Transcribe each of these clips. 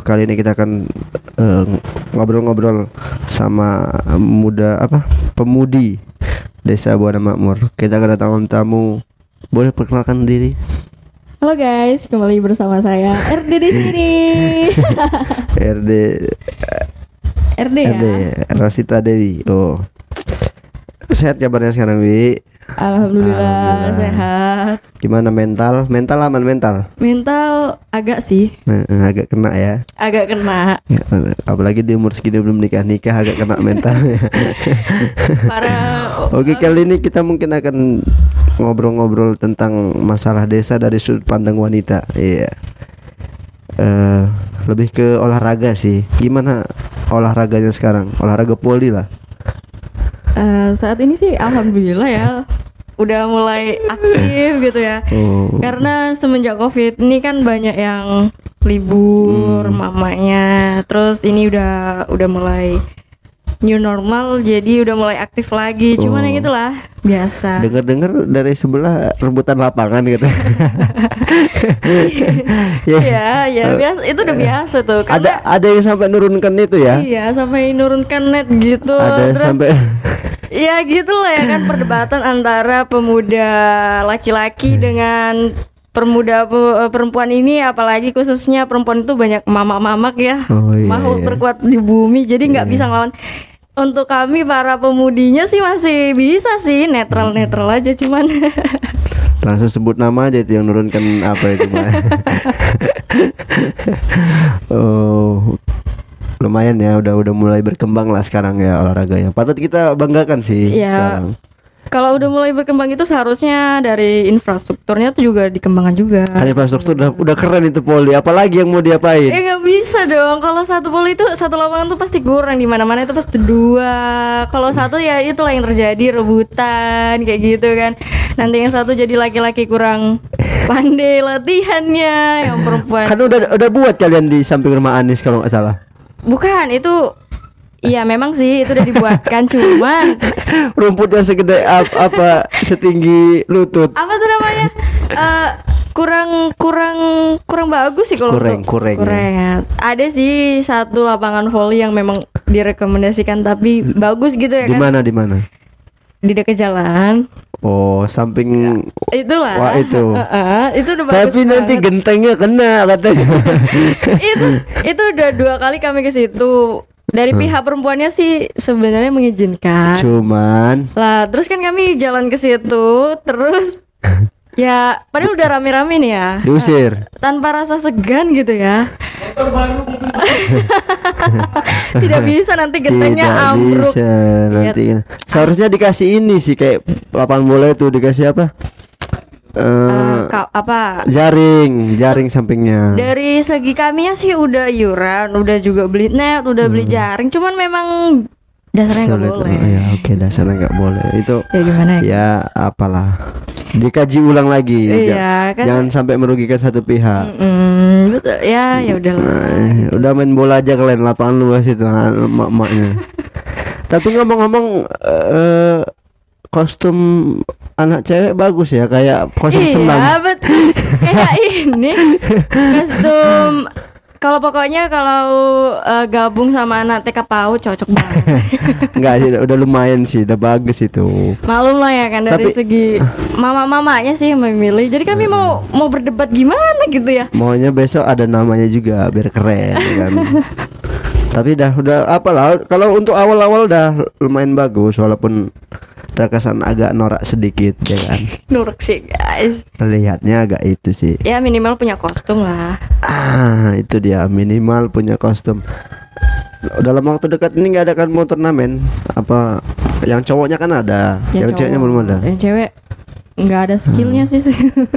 kali ini kita akan eh, ngobrol-ngobrol sama muda apa pemudi Desa Buana Makmur. Kita kedatangan tamu. Boleh perkenalkan diri? Halo guys, kembali bersama saya RD di sini. RD RD ya. RD Rosita Dewi. Oh. Sehat kabarnya sekarang, Wi? Alhamdulillah, Alhamdulillah. sehat. Gimana mental? Mental aman mental? Mental agak sih, Nah, agak kena ya. agak kena. Ya, Apalagi di umur segini belum nikah nikah agak kena mental. Para Oke kali ini kita mungkin akan ngobrol-ngobrol tentang masalah desa dari sudut pandang wanita. Iya. Eh, lebih ke olahraga sih. Gimana olahraganya sekarang? Olahraga poli lah. eh, saat ini sih alhamdulillah ya udah mulai aktif gitu ya. Oh. Karena semenjak Covid ini kan banyak yang libur Hmm. mamanya. Terus ini udah udah mulai new normal jadi udah mulai aktif lagi. Cuman Oh. yang itulah biasa. Dengar-dengar dari sebelah rebutan lapangan gitu. Ya. Iya, ya biasa itu udah biasa tuh. Ada Karena ada yang sampai nurunkan itu ya? Iya, sampai nurunkan net gitu. Ada Terus sampai ya gitu lah ya kan perdebatan antara pemuda laki-laki Hmm. dengan permuda pe- perempuan ini apalagi khususnya perempuan itu banyak mamak-mamak ya. Oh, iya, makhluk iya. terkuat di bumi jadi nggak bisa ngelawan untuk kami para pemudinya sih masih bisa sih netral-netral aja cuman langsung sebut nama aja itu yang nurunkan apa itu Mbak. oh lumayan ya udah udah mulai berkembang lah sekarang ya olahraganya patut kita banggakan sih Iya. sekarang kalau udah mulai berkembang itu seharusnya dari infrastrukturnya tuh juga dikembangkan juga. kan infrastruktur udah udah keren itu poli apalagi yang mau diapain Ya nggak bisa dong. Kalau satu bola itu satu lapangan tuh pasti kurang di mana-mana itu pasti dua. Kalau satu ya itulah yang terjadi rebutan kayak gitu kan. Nanti yang satu jadi laki-laki kurang pandai latihannya, yang perempuan. kan udah udah buat kalian di samping rumah Anis kalau nggak salah Bukan itu. Iya memang sih itu udah dibuatkan cuman rumputnya segede ap- apa setinggi lutut apa tuh namanya Eh, kurang kurang kurang bagus sih kalau Kurang, kurang ya. kurang ya. Ada sih satu lapangan volley yang memang direkomendasikan tapi bagus gitu ya di kan mana di mana di dekat jalan. oh samping Itulah. Wah, itu. Heeh, itu udah bagus. tapi nanti banget. gentengnya kena katanya itu itu udah dua kali kami ke situ. Dari pihak perempuannya sih sebenarnya mengizinkan. cuman Lah, terus kan kami jalan ke situ, terus ya padahal udah rame-rame nih ya. diusir Tanpa rasa segan gitu ya. Tidak bisa nanti gentengnya Tidak ambruk. bisa nanti. Seharusnya dikasih ini sih kayak lapangan bola itu dikasih apa? Eh Eh, ka- apa jaring, jaring sampingnya. Dari segi kami sih udah iuran, udah juga beli net, udah beli jaring, cuman memang dasarnya nggak Hmm. Boleh. Oh, ya, oke dasarnya nggak boleh. Itu Ya gimana ya? ya apalah. Dikaji ulang lagi. Iya, Ja- kan- Jangan sampai merugikan satu pihak. Mm, betul. Ya, ya udahlah. Nah, udah main bola aja kalian lapangan luas itu emak-emaknya. Tapi ngomong-ngomong eh, kostum anak cewek bagus ya kayak kostum senam. Iya, bet kayak ini kostum. Kalau pokoknya kalau eh, gabung sama anak TK PAUD cocok banget. Enggak sih udah lumayan sih, udah bagus itu. Malum lah ya kan dari Tapi- segi mama-mamanya sih yang memilih. Jadi kami mau mau berdebat gimana gitu ya. Maunya besok ada namanya juga biar keren ya kan. Tapi dah udah apalah kalau untuk awal-awal udah lumayan bagus walaupun terkesan agak norak sedikit ya kan. Nuruk sih guys. Lihatnya agak itu sih. Ya minimal punya kostum lah. Ah, itu dia minimal punya kostum. Dalam waktu dekat ini nggak ada kan mau turnamen apa yang cowoknya kan ada, Ya, yang ceweknya cowok. belum ada. Yang cewek nggak ada skillnya sih.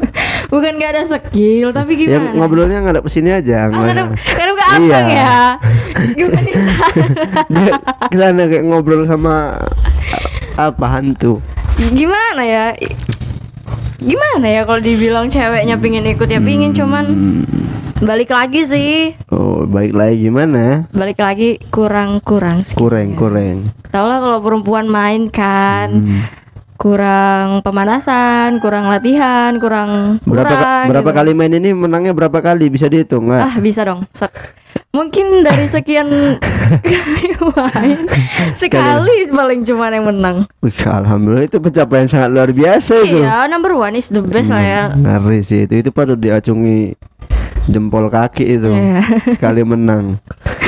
Bukan nggak ada skill tapi Yang gimana? ngobrolnya ngadep ke sini aja. Oh, ngadep, ngadep ke abang Iya. ya. Gimana di sana? Kayak ngobrol sama apa hantu. Gimana ya? Gimana ya kalau dibilang ceweknya pingin ikut ya pingin cuman balik lagi sih. Oh, baik lagi gimana? Balik lagi kurang-kurang sih. Kurang, kurang. Tau lah kalau perempuan main kan Hmm. Kurang pemanasan, kurang latihan, kurang Berapa kurang berapa gitu. kali main ini menangnya berapa kali bisa dihitung nggak? Ah bisa dong. Set. mungkin dari sekian kali main sekali paling cuman yang menang. Wih, alhamdulillah itu pencapaian sangat luar biasa itu. Iya, number one is the best lah ya. Ngeri sih itu itu patut diacungi jempol kaki itu Iya. sekali menang.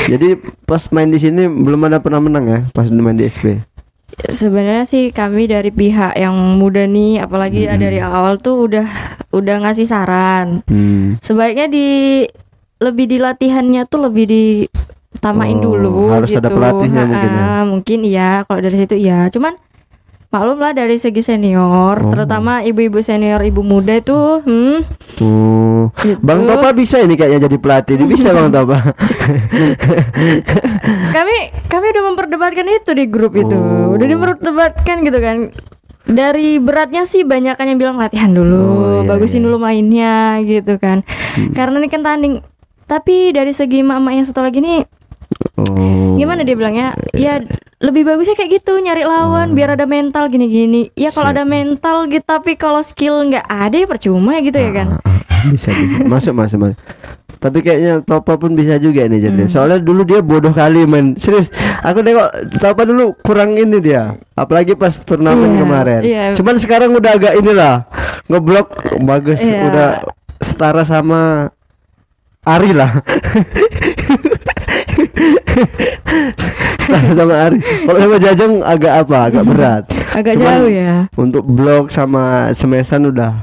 Jadi pas main di sini belum ada pernah menang ya pas main di SP. Sebenarnya sih kami dari pihak yang muda nih, apalagi dari awal tuh udah udah ngasih saran. Hmm. Sebaiknya di lebih di latihannya tuh lebih ditamain Oh, dulu harus ada gitu. pelatihnya mungkin ya? Mungkin iya kalau dari situ iya. Cuman maklum lah dari segi senior, Oh. terutama ibu-ibu senior, ibu muda itu, hmm, Oh. Gitu. Bang Topa bisa ini kayaknya jadi pelatih. Dia bisa Bang Topa. kami kami udah memperdebatkan itu di grup itu Oh. udah diperdebatkan gitu kan dari beratnya sih banyak yang bilang latihan dulu Oh, iya, bagusin iya. Hmm. dulu mainnya gitu kan karena ini kan tanding tapi dari segi mama yang satu lagi nih Oh. gimana dia bilangnya? Ya lebih bagusnya kayak gitu nyari lawan biar ada mental gini-gini. Ya kalau ada mental gitu tapi kalau skill nggak ada ya percuma ya gitu ya kan? Ah, bisa bisa. Masuk masuk masuk. Tapi kayaknya Topa pun bisa juga nih jadi Hmm. soalnya dulu dia bodoh kali main serius aku nengok Topa dulu kurang ini dia. Apalagi pas turnamen Iya, kemarin. iya. cuman sekarang udah agak inilah ngeblok bagus Iya. udah setara sama Ari lah setara sama Ari kalau sama Jajang agak apa agak berat agak Cuman jauh ya untuk blok sama semesan udah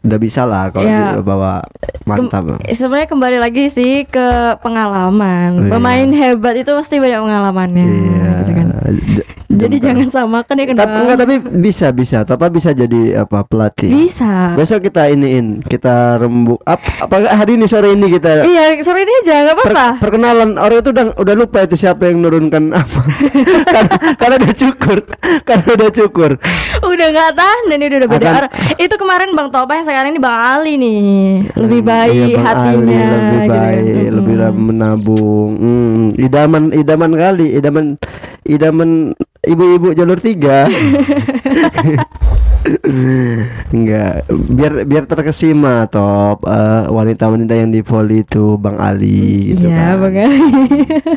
udah bisa lah kalau Ya. bawa mantap Kem- sebenarnya kembali lagi sih ke pengalaman. Iya. Pemain hebat itu pasti banyak pengalamannya. iya gitu kan. Jadi jangan samakan ya tapi kenapa? enggak tapi bisa bisa tapi bisa jadi apa pelatih Bisa. besok kita iniin kita rembuk ap, apakah hari ini sore ini kita Iya, sore ini aja nggak per- apa-apa. perkenalan orang itu udah udah lupa itu siapa yang nurunkan apa karena, karena udah cukur karena udah cukur udah nggak tahan dan ini udah beda. Akan- arah. Itu kemarin Bang Topa yang sekarang ini Bang Ali nih. Lebih baik Iya, Bang hatinya. Ali, lebih gitu kan. baik Mm-mm. lebih menabung hmm, idaman idaman kali idaman idaman ibu-ibu jalur tiga. Enggak. Biar biar terkesima top. Eh, wanita-wanita yang di volley itu Bang Ali gitu Iya, kan. Bang Ali.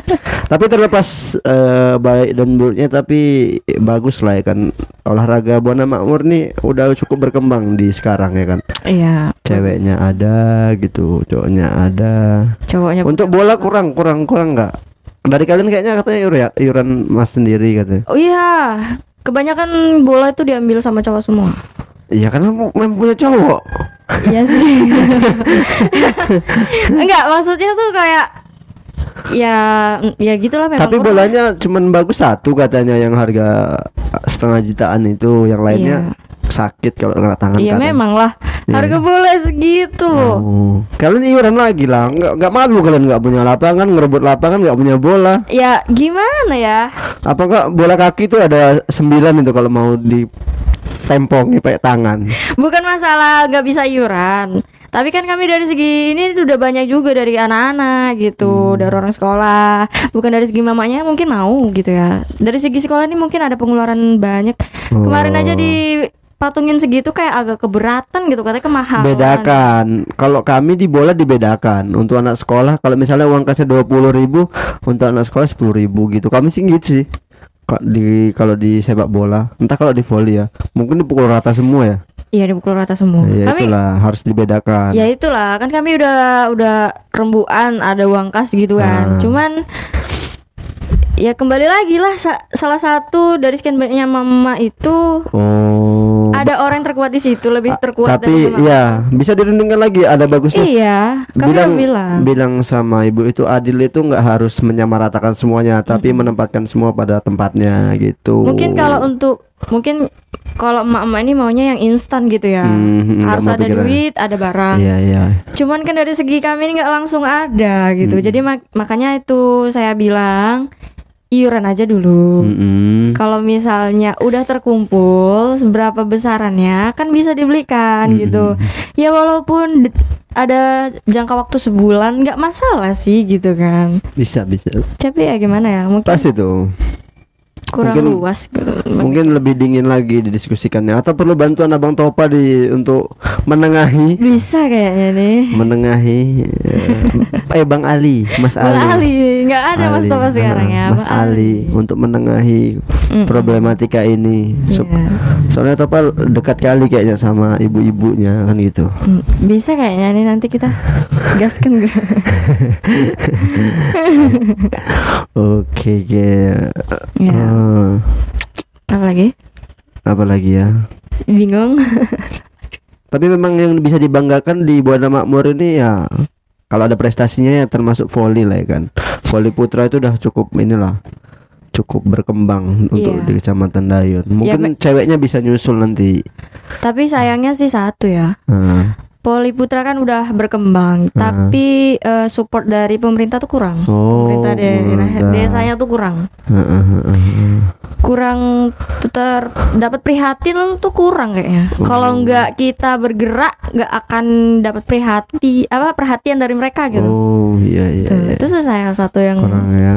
tapi terlepas eh, baik dan buruknya tapi bagus lah ya kan. Olahraga buana makmur nih udah cukup berkembang di sekarang ya kan. Iya. ceweknya ada gitu. Cowoknya ada. Cowoknya untuk bola kurang kurang kurang nggak dari kalian kayaknya katanya iuran, iuran mas sendiri katanya Oh iya, kebanyakan bola itu diambil sama cowok semua. iya mau memang punya cowok Iya sih. Enggak, maksudnya tuh kayak ya ya gitulah memang. tapi kurang. bolanya cuman bagus satu katanya yang harga setengah jutaan itu yang lainnya sakit kalau kena tangan Iya memang lah. Iya. Harga bola segitu loh. Oh. Kalian iuran lagi lah, nggak nggak malu kalian nggak punya lapangan, ngerebut lapangan nggak punya bola. Ya gimana ya? Apa nggak bola kaki itu ada sembilan itu kalau mau di tempong pakai tangan. Bukan masalah nggak bisa iuran. Tapi kan kami dari segi ini udah banyak juga dari anak-anak gitu, dari orang sekolah. Bukan dari segi mamanya mungkin mau gitu ya. Dari segi sekolah ini mungkin ada pengeluaran banyak. Kemarin aja Oh. di patungin segitu kayak agak keberatan gitu katanya kemahalan. Bedakan. Kalau kami di bola dibedakan. Untuk anak sekolah, kalau misalnya uang kasnya dua puluh ribu, untuk anak sekolah sepuluh ribu gitu. Kami sih gitu sih. Di kalau di sepak bola, entah kalau di volley ya, mungkin dipukul rata semua ya. Iya dipukul rata semua. Ya kami itulah harus dibedakan. Ya itulah kan kami udah udah rembuan ada uang kas gitu kan. Ah. Cuman ya kembali lagi lah sa- salah satu dari sekian banyaknya mama itu Oh. Ada orang yang terkuat di situ lebih terkuat tapi dari mama. ya bisa dirundingkan lagi ada bagusnya Iya, bilang bilang. bilang sama ibu itu adil itu nggak harus menyamaratakan semuanya tapi menempatkan semua pada tempatnya gitu Mungkin kalau untuk mungkin kalau emak-emak ini maunya yang instan gitu ya. Hmm, Harus ada pikiran. duit, ada barang. iya iya Cuman kan dari segi kami ini nggak langsung ada gitu. Hmm. Jadi mak- makanya itu saya bilang iuran aja dulu. Mm-mm. Kalau misalnya udah terkumpul seberapa besarannya kan bisa dibelikan Mm-mm. gitu. Ya walaupun ada jangka waktu sebulan nggak masalah sih gitu kan. bisa bisa Tapi ya gimana ya mungkin pas itu kurang Mungkin- luas gitu. Mungkin lebih dingin lagi didiskusikannya atau perlu bantuan Abang Topa di untuk menengahi Bisa kayaknya nih. menengahi eh, Bang Ali, Mas Bang Ali. Ali, nggak ada Mas Ali. Topa sekarang Ah, ya. Mas Bang Ali untuk menengahi Mm-mm. problematika ini. So- Iya. soalnya Topa dekat kali kayaknya sama ibu-ibunya kan gitu. Hmm, Bisa kayaknya nih nanti kita gaskan gue. Oke, oke. Iya. Eh, Apa lagi? apa lagi ya? Bingung. Tapi memang yang bisa dibanggakan di Buana Makmur ini ya kalau ada prestasinya ya termasuk voli lah ya kan. Voli putra itu udah cukup inilah cukup berkembang untuk Iya. di Kecamatan Dayun. Mungkin me- ceweknya bisa nyusul nanti. Tapi sayangnya sih satu ya. Nah, Poli Putra kan udah berkembang, Ah. tapi eh, support dari pemerintah tuh kurang. Oh, pemerintah daerah desanya tuh kurang. heeh, heeh, heeh. Kurang ter dapat prihatin tuh kurang kayaknya. Oh. Kalau nggak kita bergerak nggak akan dapat prihati apa perhatian dari mereka gitu. Oh, iya iya. Tuh, iya. itu salah satu yang Kurang ya.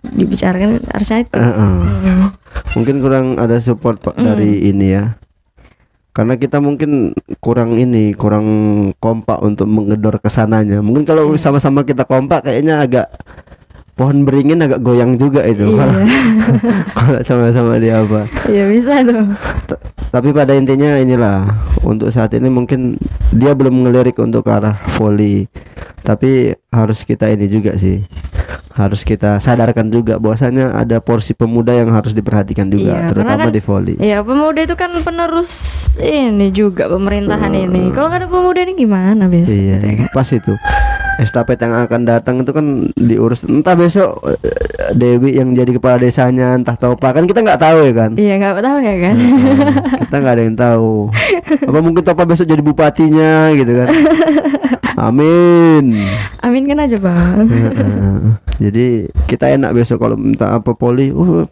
dibicarakan harusnya itu. Heeh. Hmm. Mungkin kurang ada support Pak Mm. dari ini ya. Karena kita mungkin kurang ini, kurang kompak untuk menggedor ke sananya. Mungkin kalau Iya. sama-sama kita kompak kayaknya agak pohon beringin agak goyang juga itu. Iya. Kalau sama-sama dia apa. Iya bisa tuh. T- Tapi pada intinya inilah untuk saat ini mungkin dia belum ngelirik untuk ke arah volley. Tapi harus kita ini juga sih. Harus kita sadarkan juga bahwasanya ada porsi pemuda yang harus diperhatikan juga, Iya, terutama kan- di volley. Iya pemuda itu kan penerus ini juga pemerintahan ini. Kalau nggak ada pemuda ini gimana biasa? Iya, gitu ya kan? pas itu. Estafet yang akan datang itu kan diurus entah besok eh, Dewi yang jadi kepala desanya, entah Topa kan kita nggak tahu ya kan. Iya nggak tahu ya kan? kita nggak ada yang tahu. Apa mungkin Topa besok jadi bupatinya gitu kan? Amin. Amin kan aja bang. Jadi kita enak besok kalau minta apa poli. Uh,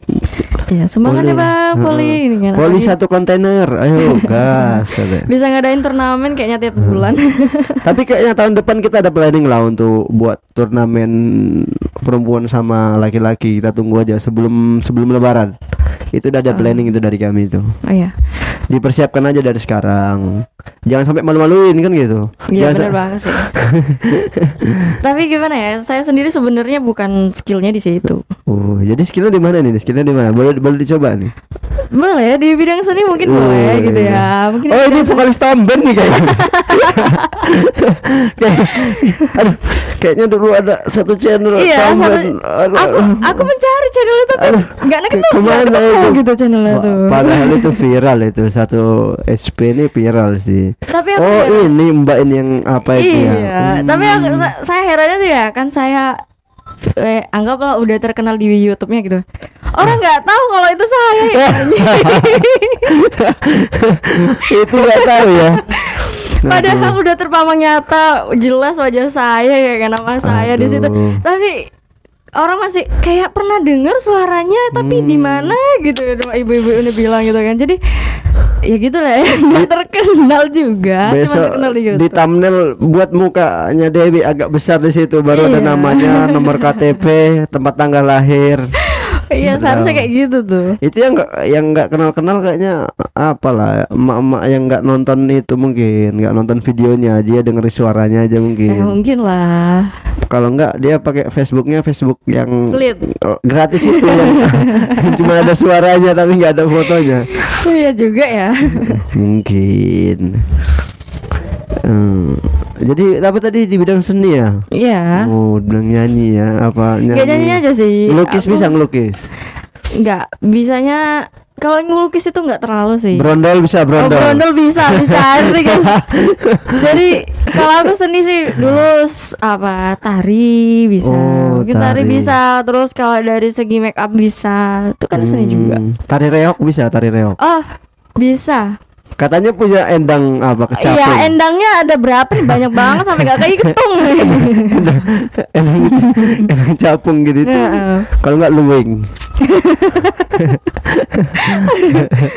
Iya semangat Poli. ya bang poli ini kan. poli Apalagi satu kontainer. Ayo gas. Bisa ngadain turnamen kayaknya tiap bulan. Tapi kayaknya tahun depan kita ada planning lah untuk buat turnamen perempuan sama laki-laki. Kita tunggu aja sebelum sebelum lebaran. Itu udah ada Oh. planning itu dari kami itu. oh iya. Dipersiapkan aja dari sekarang. Jangan sampai malu-maluin kan gitu. Iya benar banget sih. Tapi gimana ya? Saya sendiri sebenarnya bukan skillnya di situ. Oh, jadi skillnya di mana nih? Skillnya di mana? Boleh boleh dicoba nih. Boleh di bidang seni mungkin Oh, boleh gitu iya. ya. Mungkin Oh ini vokalis tamben nih kayaknya. Kayak- aduh, kayaknya dulu ada satu channel Iya, tamben. satu, Aduh, aku aku mencari channel itu tapi nggak ke- ketemu, ke mana gitu channelnya tuh. Padahal itu viral itu satu HP ini viral sih. Tapi aku Oh heran- ini Mbak ini yang apa itu ya? iya, Hmm. tapi aku, sa- saya herannya tuh ya kan saya eh, anggaplah udah terkenal di YouTube-nya gitu. Orang nggak tahu kalau itu saya. ya. itu nggak tahu ya. Padahal udah terpampang nyata jelas wajah saya ya kan nama saya di situ. Tapi orang masih kayak pernah dengar suaranya tapi Hmm. di mana gitu ibu-ibu ini bilang gitu kan. Jadi ya gitu lah ya. Nggak terkenal juga, cuma Besok terkenal di di YouTube. thumbnail buat mukanya Dewi agak besar di situ baru ada Iya. namanya, nomor KTP, tempat tanggal lahir. Iya, seharusnya kayak gitu tuh. Itu yang nggak yang nggak kenal-kenal kayaknya apalah emak-emak yang nggak nonton itu mungkin nggak nonton videonya dia dengerin suaranya aja Eh, mungkin. mungkin Kalau nggak dia pakai Facebooknya Facebook yang Pelit. oh, gratis itu yang cuma ada suaranya tapi nggak ada fotonya. Iya juga ya. Mungkin. Hmm, jadi apa tadi di bidang seni ya? Iya. Oh, di bidang nyanyi ya? Apa nyanyi? Gak nyanyi aja sih. Ngelukis Aku- bisa ngelukis. Nggak, bisanya kalau ngelukis itu nggak terlalu sih. Berondol bisa Oh, berondol. berondol bisa, bisa asli guys. Jadi kalau aku seni sih dulu apa tari bisa, Oh, mungkin tari. tari. bisa. Terus kalau dari segi make up bisa, itu kan seni juga. Hmm, Tari reok bisa, tari reok. Oh bisa, Katanya punya endang apa Iya, kecapung. endangnya ada berapa nih? Banyak banget sampai gak kehitung. endang, endang capung gitu itu. Heeh. Kalau nggak luwing.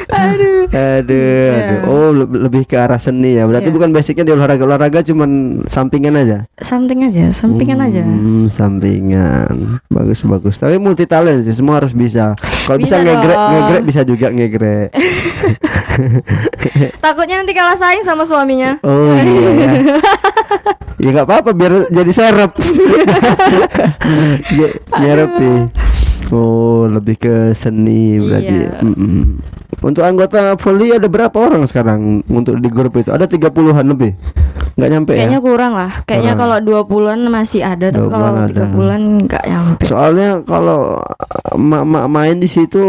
Aduh. Aduh, Iya. aduh. Oh, le- lebih ke arah seni ya. Berarti Iya. bukan basicnya di olahraga. Olahraga cuman sampingan aja. Something aja, sampingan aja. Hmm, sampingan. Bagus bagus. Tapi multi talent sih, semua harus bisa. Kalau bisa, Bisa ngegrek, ngegrek bisa juga ngegrek. Takutnya nanti kalah saing sama suaminya. Oh iya ya. ya nggak apa-apa biar jadi serep. Ya, Nyerep nih. Oh, lebih ke seni berarti. Iya. Untuk anggota volley ada berapa orang sekarang untuk di grup itu? Ada 30-an lebih. Nggak nyampe Kayaknya ya? kurang lah. Kayaknya kalau dua bulan masih ada, tapi 20-an kalau ada. tiga bulan nggak nyampe. Soalnya kalau emak-emak main di situ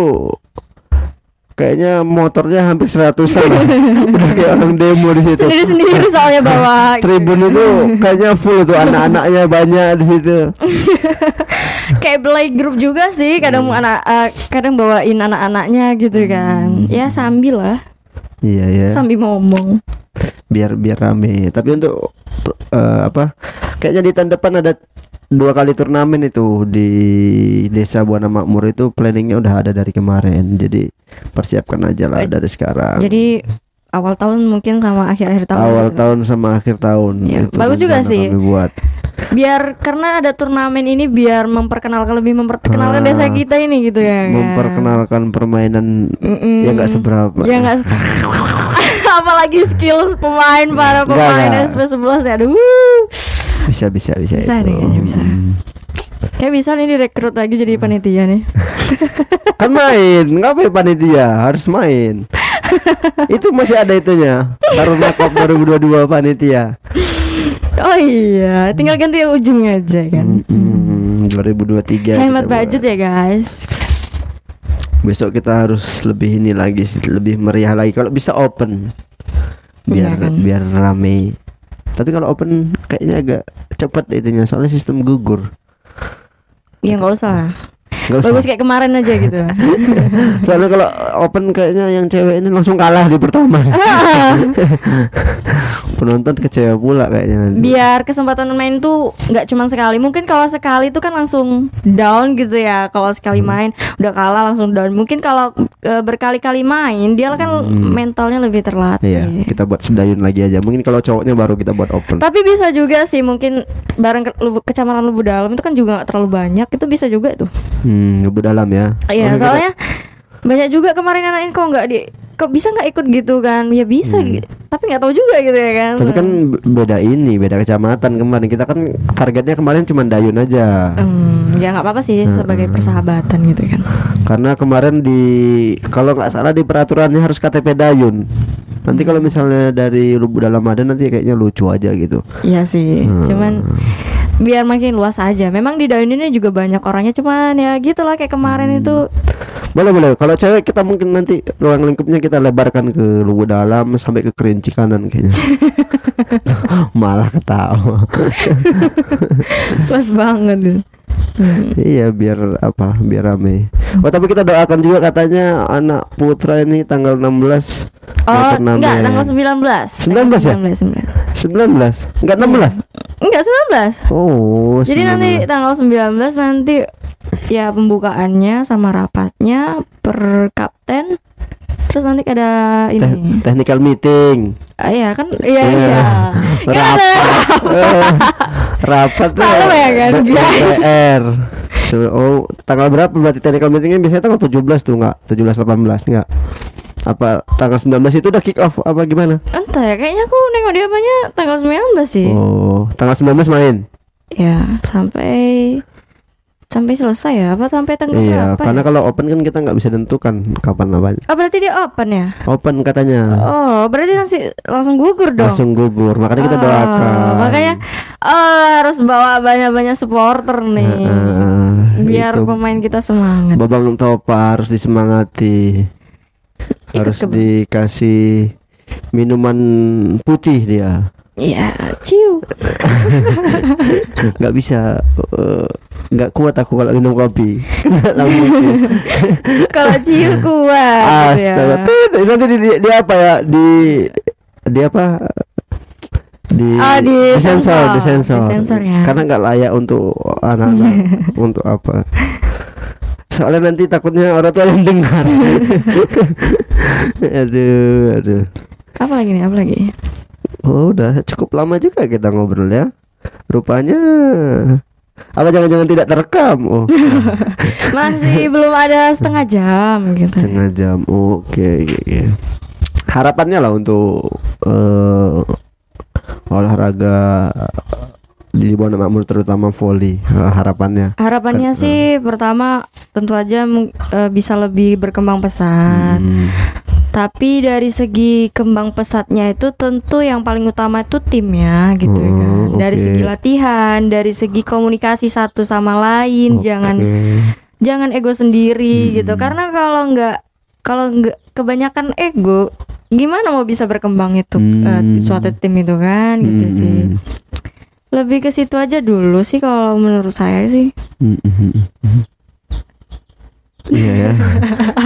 kayaknya motornya hampir seratusan. Udah kayak orang demo di situ. Sendiri-sendiri soalnya bawa. Tribun itu kayaknya full tuh anak-anaknya banyak di situ. Kayak play group juga sih. Kadang Hmm. anak, eh, kadang bawain anak-anaknya gitu kan. Ya sambil lah, Iya ya. sambil ngomong. Biar biar rame. Tapi untuk eh, apa? Kayaknya di tahun depan ada dua kali turnamen itu di Desa Buana Makmur itu planningnya udah ada dari kemarin. Jadi persiapkan aja lah Eh, dari sekarang. Jadi awal tahun mungkin sama akhir-akhir tahun. awal gitu. tahun sama akhir tahun. Ya, Itu bagus juga sih. Buat. Biar karena ada turnamen ini biar memperkenalkan lebih memperkenalkan Ah. desa kita ini gitu ya. kan? Memperkenalkan permainan Mm-mm. ya nggak seberapa. Ya nggak apalagi skill pemain para pemain nggak. SP11 ya. Aduh. Bisa bisa bisa. Bisa itu. deh kayaknya, bisa. Hmm. Kayak bisa nih direkrut lagi jadi panitia nih. Kan main, ngapain panitia? Harus main. itu masih ada itunya. Taruna Cup 2022 panitia. Oh iya, tinggal ganti ujungnya aja kan. Hmm, 2023. Hemat budget buat. ya guys. Besok kita harus lebih ini lagi, lebih meriah lagi. Kalau bisa open, biar Iya kan. biar rame. Tapi kalau open kayaknya agak cepat itunya, soalnya sistem gugur. Ya nggak usah. Bagus kayak kemarin aja gitu. Soalnya kalau open kayaknya yang cewek ini langsung kalah di pertama. Penonton kecewa pula kayaknya nanti. Biar kesempatan main tuh nggak cuma sekali. Mungkin kalau sekali tuh kan langsung down gitu ya. Kalau sekali main udah kalah langsung down. Mungkin kalau e, berkali-kali main dia kan mentalnya lebih terlatih. Iya, kita buat sedayun lagi aja. Mungkin kalau cowoknya baru kita buat open. Tapi bisa juga sih mungkin bareng ke, kecamatan Lubu Dalam itu kan juga nggak terlalu banyak. Itu bisa juga tuh. Hmm, lebih dalam ya. Iya, kita- soalnya banyak juga kemarin anak kok nggak di kok bisa nggak ikut gitu kan? Ya bisa, gitu. tapi nggak tahu juga gitu ya kan. Hmm. Tapi kan be- beda ini, beda kecamatan kemarin. Kita kan targetnya kemarin cuma dayun aja. Hmm, ya nggak apa-apa sih sebagai persahabatan gitu kan. Karena kemarin di kalau nggak salah di peraturannya harus KTP dayun. Nanti kalau misalnya dari Lubu Dalam ada nanti kayaknya lucu aja gitu. Iya sih, Hmm. cuman biar makin luas aja. Memang di daun ini juga banyak orangnya, cuman ya gitulah kayak kemarin Hmm. itu. Boleh boleh. Kalau cewek kita mungkin nanti ruang lingkupnya kita lebarkan ke Lubu Dalam sampai ke Kerinci kanan kayaknya. Malah ketawa. Luas banget. Hmm. Iya biar apa biar rame. Oh tapi kita doakan juga katanya anak putra ini tanggal 16 Oh, enggak, tanggal 19. 19 ya? 19 19, 19. Enggak 16 Enggak, 19. Oh Jadi 19. nanti tanggal 19 nanti ya pembukaannya sama rapatnya per kapten. Terus nanti ada ini. technical meeting Ah, iya kan? Iya, Iya. iya. Kan ada Eh, rapat tuh ya kan, guys? So, oh tanggal berapa berarti technical meetingnya biasanya tanggal 17 tuh enggak 17 18 enggak apa tanggal 19 itu udah kick off apa gimana Entah ya, kayaknya aku nengok dia apanya tanggal 19 sih. oh tanggal 19 main Ya, sampai sampai selesai ya? Apa sampai tanggal iya berapa? karena ya? kalau open kan kita nggak bisa tentukan kapan apa Oh, berarti dia open ya? open katanya Oh, berarti nanti langsung gugur dong. langsung gugur makanya kita Oh, doakan Makanya oh, harus bawa banyak-banyak supporter nih. Heeh, biar itu. pemain kita semangat. Babang Topa harus disemangati harus dikasih minuman putih dia Iya, ciu. nggak bisa eh, nggak kuat aku kalau minum kopi. Kalau ciu kuat gitu ya. Astaga. Tit, Nanti di, di, di apa ya? Di di apa? Di, Ah, di sensor. di sensor. Di sensor ya. Karena nggak layak untuk anak-anak. untuk apa? Soalnya nanti takutnya orang tua yang dengar. aduh, aduh. Apa lagi nih? Apa lagi? Oh, udah cukup lama juga kita ngobrol ya. Rupanya apa jangan-jangan tidak terekam? Oh, Masih belum ada setengah jam gitu. setengah jam. Oke, oke, oke. Harapannya lah untuk eh, olahraga di Buana Makmur terutama volley. Eh, harapannya. Harapannya sih pertama tentu aja eh, bisa lebih berkembang pesat. Hmm, Tapi dari segi kembang pesatnya itu tentu yang paling utama itu timnya gitu ya kan. Dari oke. segi latihan, dari segi komunikasi satu sama lain, oke. jangan jangan ego sendiri Hmm. gitu. Karena kalau nggak kalau nggak kebanyakan ego, gimana mau bisa berkembang itu Hmm. suatu tim itu kan gitu Hmm, sih. Lebih ke situ aja dulu sih kalau menurut saya sih. hmm, hmm, hmm. Iya ya.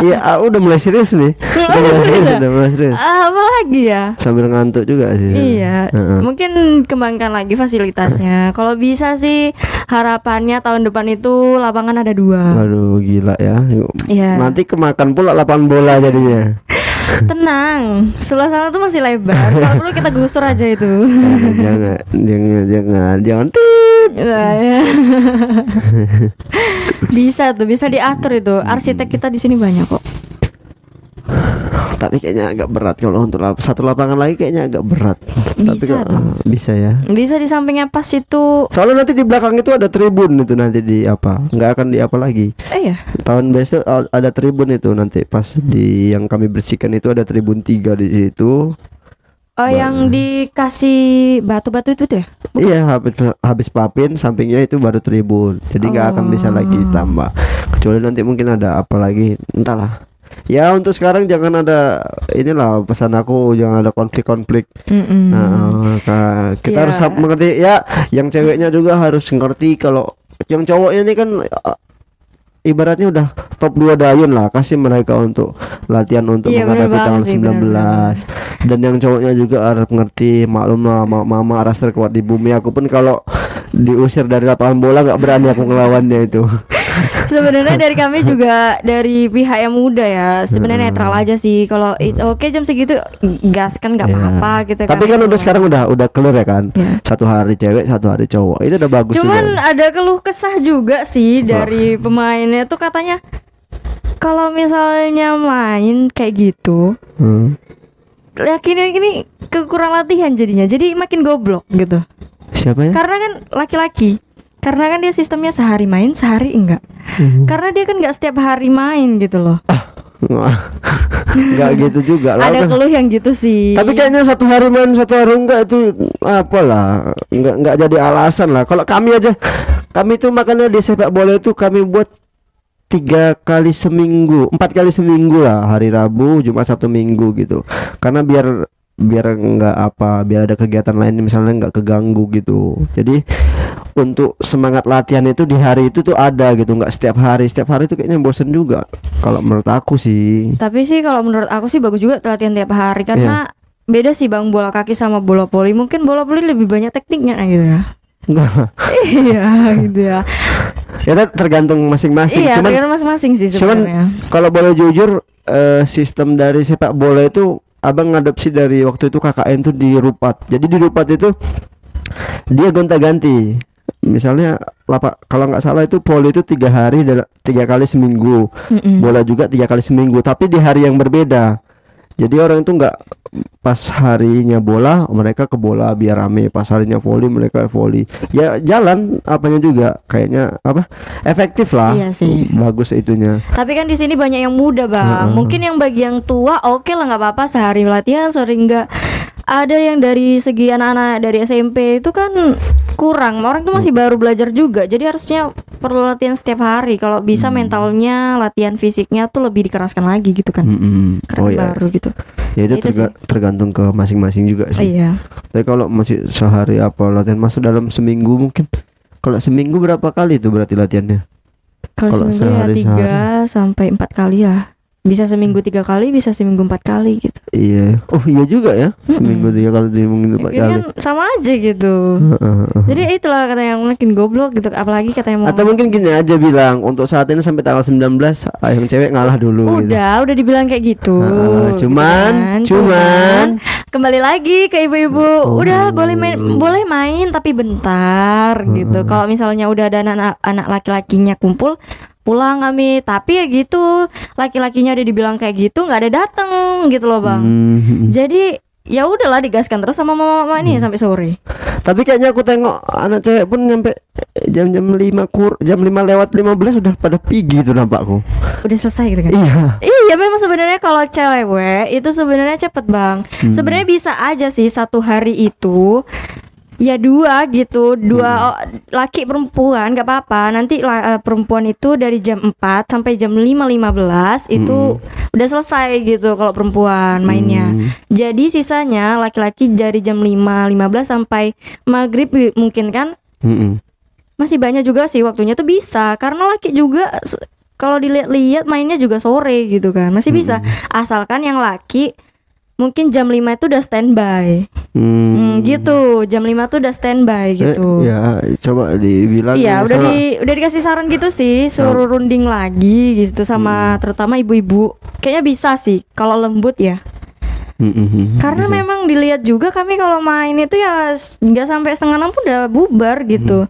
Iya, ah, udah mulai serius nih. Udah mulai serius, ya? udah mulai serius. Ah, apa lagi ya? Sambil ngantuk juga sih. Iya, Heeh. mungkin kembangkan lagi fasilitasnya. Kalau bisa sih harapannya tahun depan itu lapangan ada dua. Waduh gila ya. Iya. Nanti kemakan pula lapangan bola jadinya. Tenang, sebelah sana tuh masih lebar. Kalau perlu kita gusur aja itu. jangan, jangan, jangan, jangan. Nah, ya. bisa tuh, bisa diatur itu. Arsitek kita di sini banyak kok. Tapi kayaknya agak berat kalau untuk lap- satu lapangan lagi kayaknya agak berat. Tapi Bisa kalau- tuh. ah, bisa ya. Bisa di sampingnya pas itu. Soalnya nanti di belakang itu ada tribun itu nanti di apa? Nggak akan di apa lagi. Eh ya, Tahun besok ada tribun itu nanti pas di yang kami bersihkan itu ada tribun tiga di situ. oh yang dikasih batu-batu itu tuh ya? Iya habis habis papin sampingnya itu baru tribun. Jadi nggak akan bisa lagi Oh. tambah. Kecuali nanti mungkin ada apa lagi entahlah. Ya untuk sekarang jangan ada inilah pesan aku jangan ada konflik-konflik. Mm-mm. Nah, ka- kita Iya. harus mengerti ya yang ceweknya juga harus ngerti kalau yang cowoknya ini kan uh, ibaratnya udah top 2 dayun lah kasih mereka untuk latihan untuk Iya, bener menghadapi tahun sih, 19 dan yang cowoknya juga harus mengerti maklum lah ma- mama ras terkuat di bumi aku pun kalau diusir dari lapangan bola nggak berani aku ngelawannya itu Sebenarnya dari kami juga dari pihak yang muda ya. Sebenarnya netral aja sih. Kalau it's okay jam segitu gas kan nggak Ya. apa-apa gitu kan. tapi kan udah sekarang udah udah clear ya kan Ya. satu hari cewek satu hari cowok itu udah bagus Cuman juga. ada keluh kesah juga sih dari pemainnya tuh katanya kalau misalnya main kayak gitu, Hmm. yakin ini kekurang latihan jadinya. Jadi makin goblok gitu. siapa ya Karena kan laki-laki. Karena kan dia sistemnya sehari main, sehari enggak. Hmm. Karena dia kan nggak setiap hari main gitu loh. nggak gitu juga lah Ada keluh yang gitu sih. Tapi kayaknya satu hari main satu hari enggak itu apalah nggak nggak jadi alasan lah. Kalau kami aja kami itu makanya di sepak bola itu kami buat tiga kali seminggu, empat kali seminggu lah hari Rabu, Jumat, Sabtu, Minggu gitu. Karena biar biar nggak apa, biar ada kegiatan lain misalnya nggak keganggu gitu. Jadi untuk semangat latihan itu di hari itu tuh ada gitu, nggak setiap hari. Setiap hari itu kayaknya bosen juga. Kalau menurut aku sih. Tapi sih kalau menurut aku sih bagus juga latihan tiap hari karena beda sih bang bola kaki sama bola voli. Mungkin bola voli lebih banyak tekniknya gitu ya. Iya gitu ya. Ya tergantung masing-masing. iya, Cuman tergantung masing-masing sih cuman sebenarnya. kalau boleh jujur eh, sistem dari sepak bola itu abang ngadopsi dari waktu itu KKN tuh di Rupat. Jadi di Rupat itu dia gonta-ganti. Misalnya lapak kalau nggak salah itu poli itu tiga hari tiga kali seminggu. Mm-mm. Bola juga tiga kali seminggu, tapi di hari yang berbeda. Jadi orang itu nggak pas harinya bola mereka ke bola biar rame, pas harinya voli mereka voli. Ya jalan apanya juga kayaknya apa efektif lah. Iya sih. Bagus itunya. Tapi kan di sini banyak yang muda bang. Heeh. Mungkin yang bagi yang tua oke lah nggak apa-apa sehari latihan sore enggak. Ada yang dari segi anak-anak dari SMP itu kan kurang. Orang tuh masih baru belajar juga. Jadi harusnya perlu latihan setiap hari. Kalau bisa Hmm. mentalnya, latihan fisiknya tuh lebih dikeraskan lagi gitu kan. Mm-mm. Karena Oh ya, baru gitu. ya itu Itu terga- tergantung ke masing-masing juga sih. Iya. Tapi kalau masih sehari apa latihan masuk dalam seminggu mungkin Kalau seminggu berapa kali tuh berarti latihannya? Kalau seminggu ya sehari- tiga sampai empat kali lah. Bisa seminggu tiga kali, bisa seminggu empat kali gitu. Iya. Oh iya juga ya. Seminggu tiga kali seminggu empat Ini kali. kan sama aja gitu. Jadi itulah kata yang makin goblok gitu. Apalagi kata yang mau Atau mungkin gini aja bilang untuk saat ini sampai tanggal 19 ah, yang cewek ngalah dulu gitu. Udah, udah dibilang kayak gitu. Ah, gitu cuman, kan. cuman kembali lagi ke ibu-ibu. Oh. Udah boleh main, boleh main tapi bentar gitu. Kalau misalnya udah ada anak anak laki-lakinya kumpul, pulang kami. Tapi ya gitu, laki-lakinya udah dibilang kayak gitu, nggak ada dateng gitu loh bang. Hmm. Jadi ya udahlah digaskan terus sama mama-mama ini sampai sore. Tapi kayaknya aku tengok anak cewek pun nyampe jam-jam 5 kur jam 5 lewat 15 udah pada pigi tuh nampakku. Udah selesai gitu kan. Iya. Iya memang sebenarnya kalau cewek itu sebenarnya cepet bang. Hmm. Sebenarnya bisa aja sih satu hari itu ya dua gitu. Dua Hmm. oh, laki perempuan nggak apa-apa. Nanti eh, perempuan itu dari jam 4 sampai jam 5.15 itu udah selesai gitu kalau perempuan mainnya. Hmm. jadi sisanya laki-laki dari jam 5.15 sampai maghrib mungkin kan? Mm-mm. masih banyak juga sih waktunya. Tuh bisa karena laki juga kalau dilihat-lihat mainnya juga sore gitu kan. Masih bisa. Asalkan yang laki mungkin jam 5 itu udah standby Hmm. Hmm, gitu jam 5 tuh udah standby gitu Eh, ya, coba dibilang Iya, udah sama- di udah dikasih saran gitu sih, suruh runding lagi gitu sama terutama ibu-ibu. Kayaknya bisa sih kalau lembut ya. Mm-mm. Karena Bisa. memang dilihat juga kami kalau main itu ya nggak sampai setengah enam pun udah bubar gitu.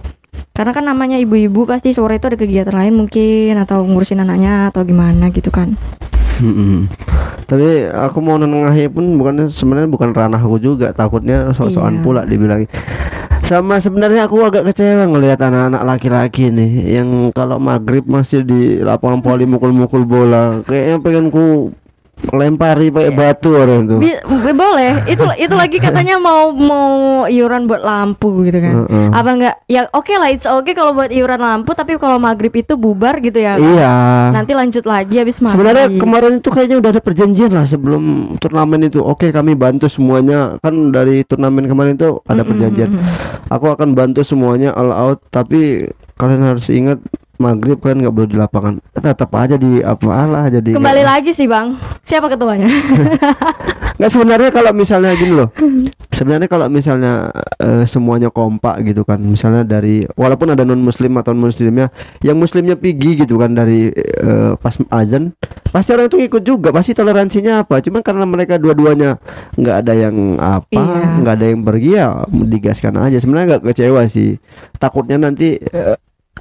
Karena kan namanya ibu-ibu pasti sore itu ada kegiatan lain mungkin atau ngurusin anaknya atau gimana gitu kan. Mm-mm. Tapi aku mau nengahi pun bukan sebenarnya bukan ranahku juga takutnya sok-sokan Iya. pula dibilang sama sebenarnya aku agak kecewa ngelihat anak-anak laki-laki nih yang kalau maghrib masih di lapangan poli mukul-mukul bola kayaknya pengen ku lempari pakai batu orang tuh Bi- boleh. Itu itu lagi katanya mau mau iuran buat lampu gitu kan. Heeh. Apa enggak? Ya oke lah, it's okay kalau buat iuran lampu, tapi kalau maghrib itu bubar gitu ya. kan? iya Nanti lanjut lagi habis maghrib. Sebenarnya kemarin itu kayaknya udah ada perjanjian lah sebelum turnamen itu. Oke, kami bantu semuanya. Kan dari turnamen kemarin itu ada perjanjian. Aku akan bantu semuanya all out, tapi kalian harus ingat maghrib kalian nggak boleh di lapangan. Tetap aja di apalah jadi. Kembali lagi sih bang, siapa ketuanya? Nggak sebenarnya kalau misalnya gini loh. Sebenarnya kalau misalnya eh, semuanya kompak gitu kan, misalnya dari walaupun ada non muslim atau muslimnya, yang muslimnya pigi gitu kan dari eh, pas azan, pasti orang itu ikut juga, pasti toleransinya apa? Cuman karena mereka dua-duanya nggak ada yang apa, Iya. nggak ada yang pergi ya digaskan aja. Sebenarnya nggak kecewa sih. Takutnya nanti eh,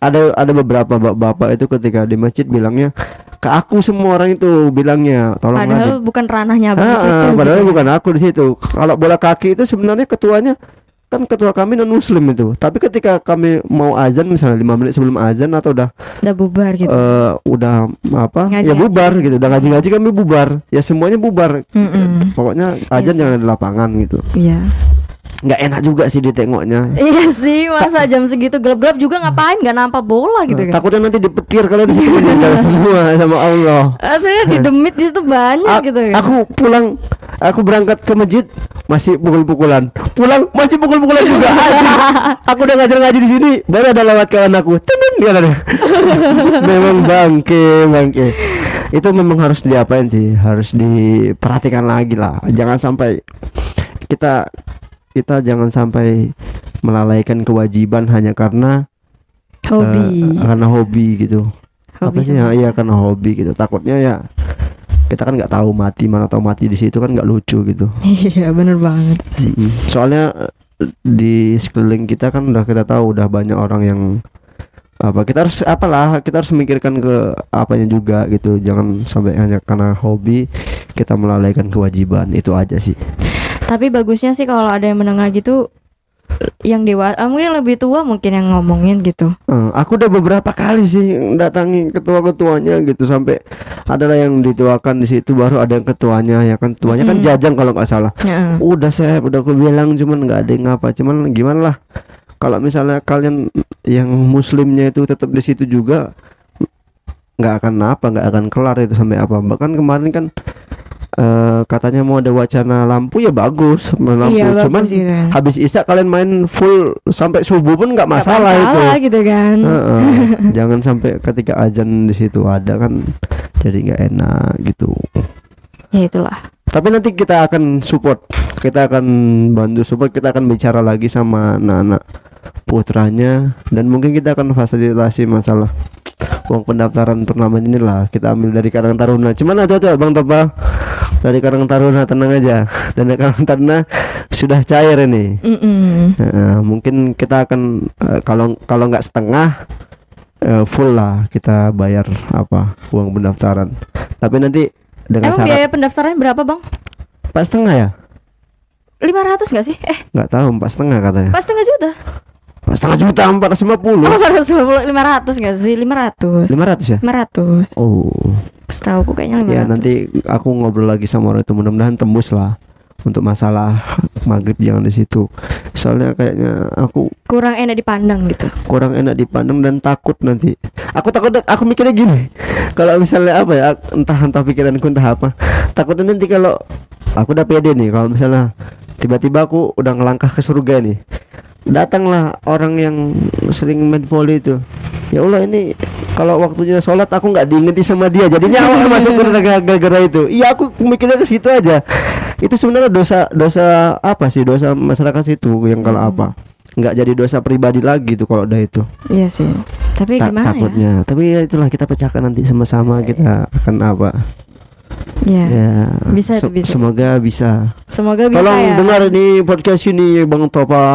ada ada beberapa bapak-bapak itu ketika di masjid bilangnya ke aku semua orang itu bilangnya tolonglah di- Padahal bukan ranahnya abang Ah, situ. padahal gitu. bukan aku di situ. Kalau bola kaki itu sebenarnya ketuanya kan ketua kami non muslim itu. Tapi ketika kami mau azan misalnya 5 menit sebelum azan atau udah Udah bubar gitu. eh, udah apa? Ngaji-ngaji. ya bubar gitu. Udah ngaji-ngaji kami bubar. Ya semuanya bubar. Mm-mm. Pokoknya azan sih. jangan di lapangan gitu. Iya. Nggak enak juga sih ditengoknya. Iya sih, masa jam segitu gelap-gelap juga ngapain? Gak nampak bola gitu kan? Takutnya nanti dipetir kalau di situ semua sama Allah. Asalnya di demit di situ banyak A- gitu kan? Aku pulang, aku berangkat ke masjid masih pukul-pukulan. Pulang masih pukul-pukulan juga. Aku udah ngajar-ngaji di sini, baru ada lewat kawan aku. Tenun dia katanya. memang bangke, bangke. Itu memang harus diapain sih? Harus diperhatikan lagi lah. Jangan sampai kita kita jangan sampai melalaikan kewajiban hanya karena Hobi. eh, karena hobi gitu. Apa Hobi sih? ya iya karena hobi gitu. Takutnya ya kita kan nggak tahu mati mana tahu mati di situ kan nggak lucu gitu. Iya bener banget. Sih. Soalnya di sekeliling kita kan udah kita tahu udah banyak orang yang apa kita harus apalah kita harus memikirkan ke apanya juga gitu. Jangan sampai hanya karena hobi kita melalaikan kewajiban. Itu aja sih Tapi bagusnya sih kalau ada yang menengah gitu yang dewasa mungkin yang lebih tua mungkin yang ngomongin gitu. Eh, aku udah beberapa kali sih datangi ketua-ketuanya gitu sampai adalah yang dituakan di situ baru ada yang ketuanya ya kan ketuanya kan Mm-mm. jajang kalau nggak salah Heeh. udah saya udah aku bilang cuman nggak ada yang apa cuman gimana lah kalau misalnya kalian yang muslimnya itu tetap di situ juga nggak akan apa nggak akan kelar itu sampai apa bahkan kemarin kan eh, katanya mau ada wacana lampu ya bagus lampu. Iya, bagus cuman gitu kan. habis isya kalian main full sampai subuh pun nggak masalah, masalah itu. gitu kan. Heeh. jangan sampai ketika azan di situ ada kan jadi nggak enak gitu. Ya itulah. Tapi nanti kita akan support kita akan bantu support kita akan bicara lagi sama anak-anak putranya dan mungkin kita akan fasilitasi masalah uang pendaftaran turnamen inilah. Kita ambil dari Karang Taruna. Cuman ada tuh Bang Topa dari Karang Taruna tenang aja. Dan dari Karang Taruna sudah cair ini. Mm-mm. Heeh, mungkin kita akan eh, kalau kalau nggak setengah eh, full lah kita bayar apa uang pendaftaran. Tapi nanti dengan emang syarat biaya pendaftarannya berapa bang? Empat setengah ya? 500 nggak sih? Eh. Nggak tahu empat setengah katanya. Pas setengah juta? Empat setengah juta empat ratus lima puluh. Oh 450 500 nggak sih? 500 lima ratus ya? 500 oh setahu kayaknya 500 ya nanti aku ngobrol lagi sama orang itu. Mudah-mudahan tembus lah untuk masalah maghrib jangan di situ. Soalnya kayaknya aku kurang enak dipandang gitu. kurang enak dipandang dan takut nanti. Aku takut aku mikirnya gini. Kalau misalnya apa ya entah entah pikiranku entah apa. Takutnya nanti kalau aku udah pede nih kalau misalnya tiba-tiba aku udah ngelangkah ke surga nih. Datanglah orang yang sering main volley itu ya Allah ini kalau waktunya sholat aku nggak diingeti sama dia. Jadinya aku masuk gara-gara itu. Iya aku mikirnya ke situ aja. Itu sebenarnya dosa dosa apa sih? Dosa masyarakat situ yang kalau apa? Nggak jadi dosa pribadi lagi tuh kalau udah itu. Iya sih. Tapi Ta- gimana takutnya. Tapi ya itulah kita pecahkan nanti sama-sama kita akan apa ya. Ya. Ya Bisa itu, bisa. semoga bisa. Semoga bisa tolong ya. dengar ini podcast ini bang Topa.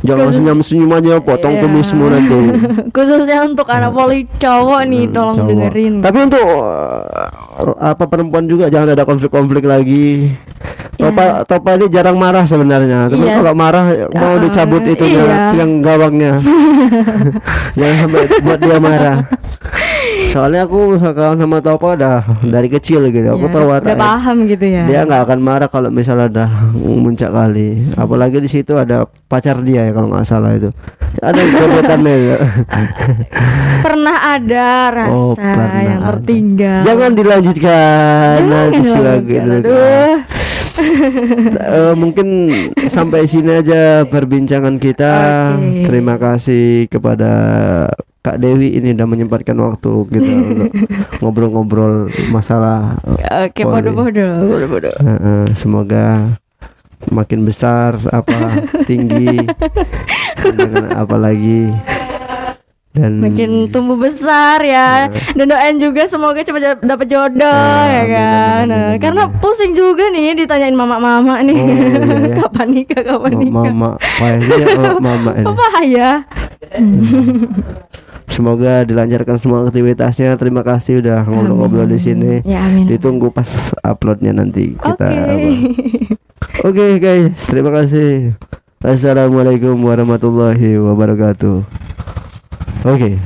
Jangan Khusus- senyum senyum aja potong Iya. kumismu nanti. Khususnya untuk anak poli cowok nih Hmm, tolong cowok. dengerin. Tapi untuk uh, apa perempuan juga jangan ada konflik-konflik lagi Topa Topa ini jarang marah sebenarnya tapi Iya. kalau marah mau Ah, dicabut itu iya. yang gawangnya jangan sampai buat dia marah soalnya aku kawan sama Topa udah dari kecil gitu aku Ya, tahu udah wataknya. paham gitu ya dia nggak akan marah kalau misalnya udah muncak kali apalagi di situ ada pacar dia ya kalau nggak salah itu ada gebetannya ya. pernah ada rasa Oh, pernah yang ada. tertinggal jangan dilanjutkan Jangan nanti lagi Aduh. Eh, mungkin sampai sini aja perbincangan kita Oke. terima kasih kepada Kak Dewi ini udah menyempatkan waktu kita untuk ngobrol-ngobrol masalah oke Boleh. bodoh-bodoh bodoh-bodoh Eh, eh, semoga makin besar apa tinggi dan dengan apa lagi dan makin tumbuh besar ya. Dan doain juga semoga cepat dapat jodoh Ya, ya kan? amin, Nah, amin, karena pusing juga nih ditanyain mama-mama nih. Oh, iya, iya. kapan nikah kapan Ma- nikah? mama payahnya oh, mama ini. apa ya semoga dilancarkan semua aktivitasnya. Terima kasih udah ngobrol-ngobrol di sini. Ya amin. Ditunggu pas uploadnya nanti oke. kita oke guys. Terima kasih. Assalamualaikum warahmatullahi wabarakatuh oke.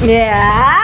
Ya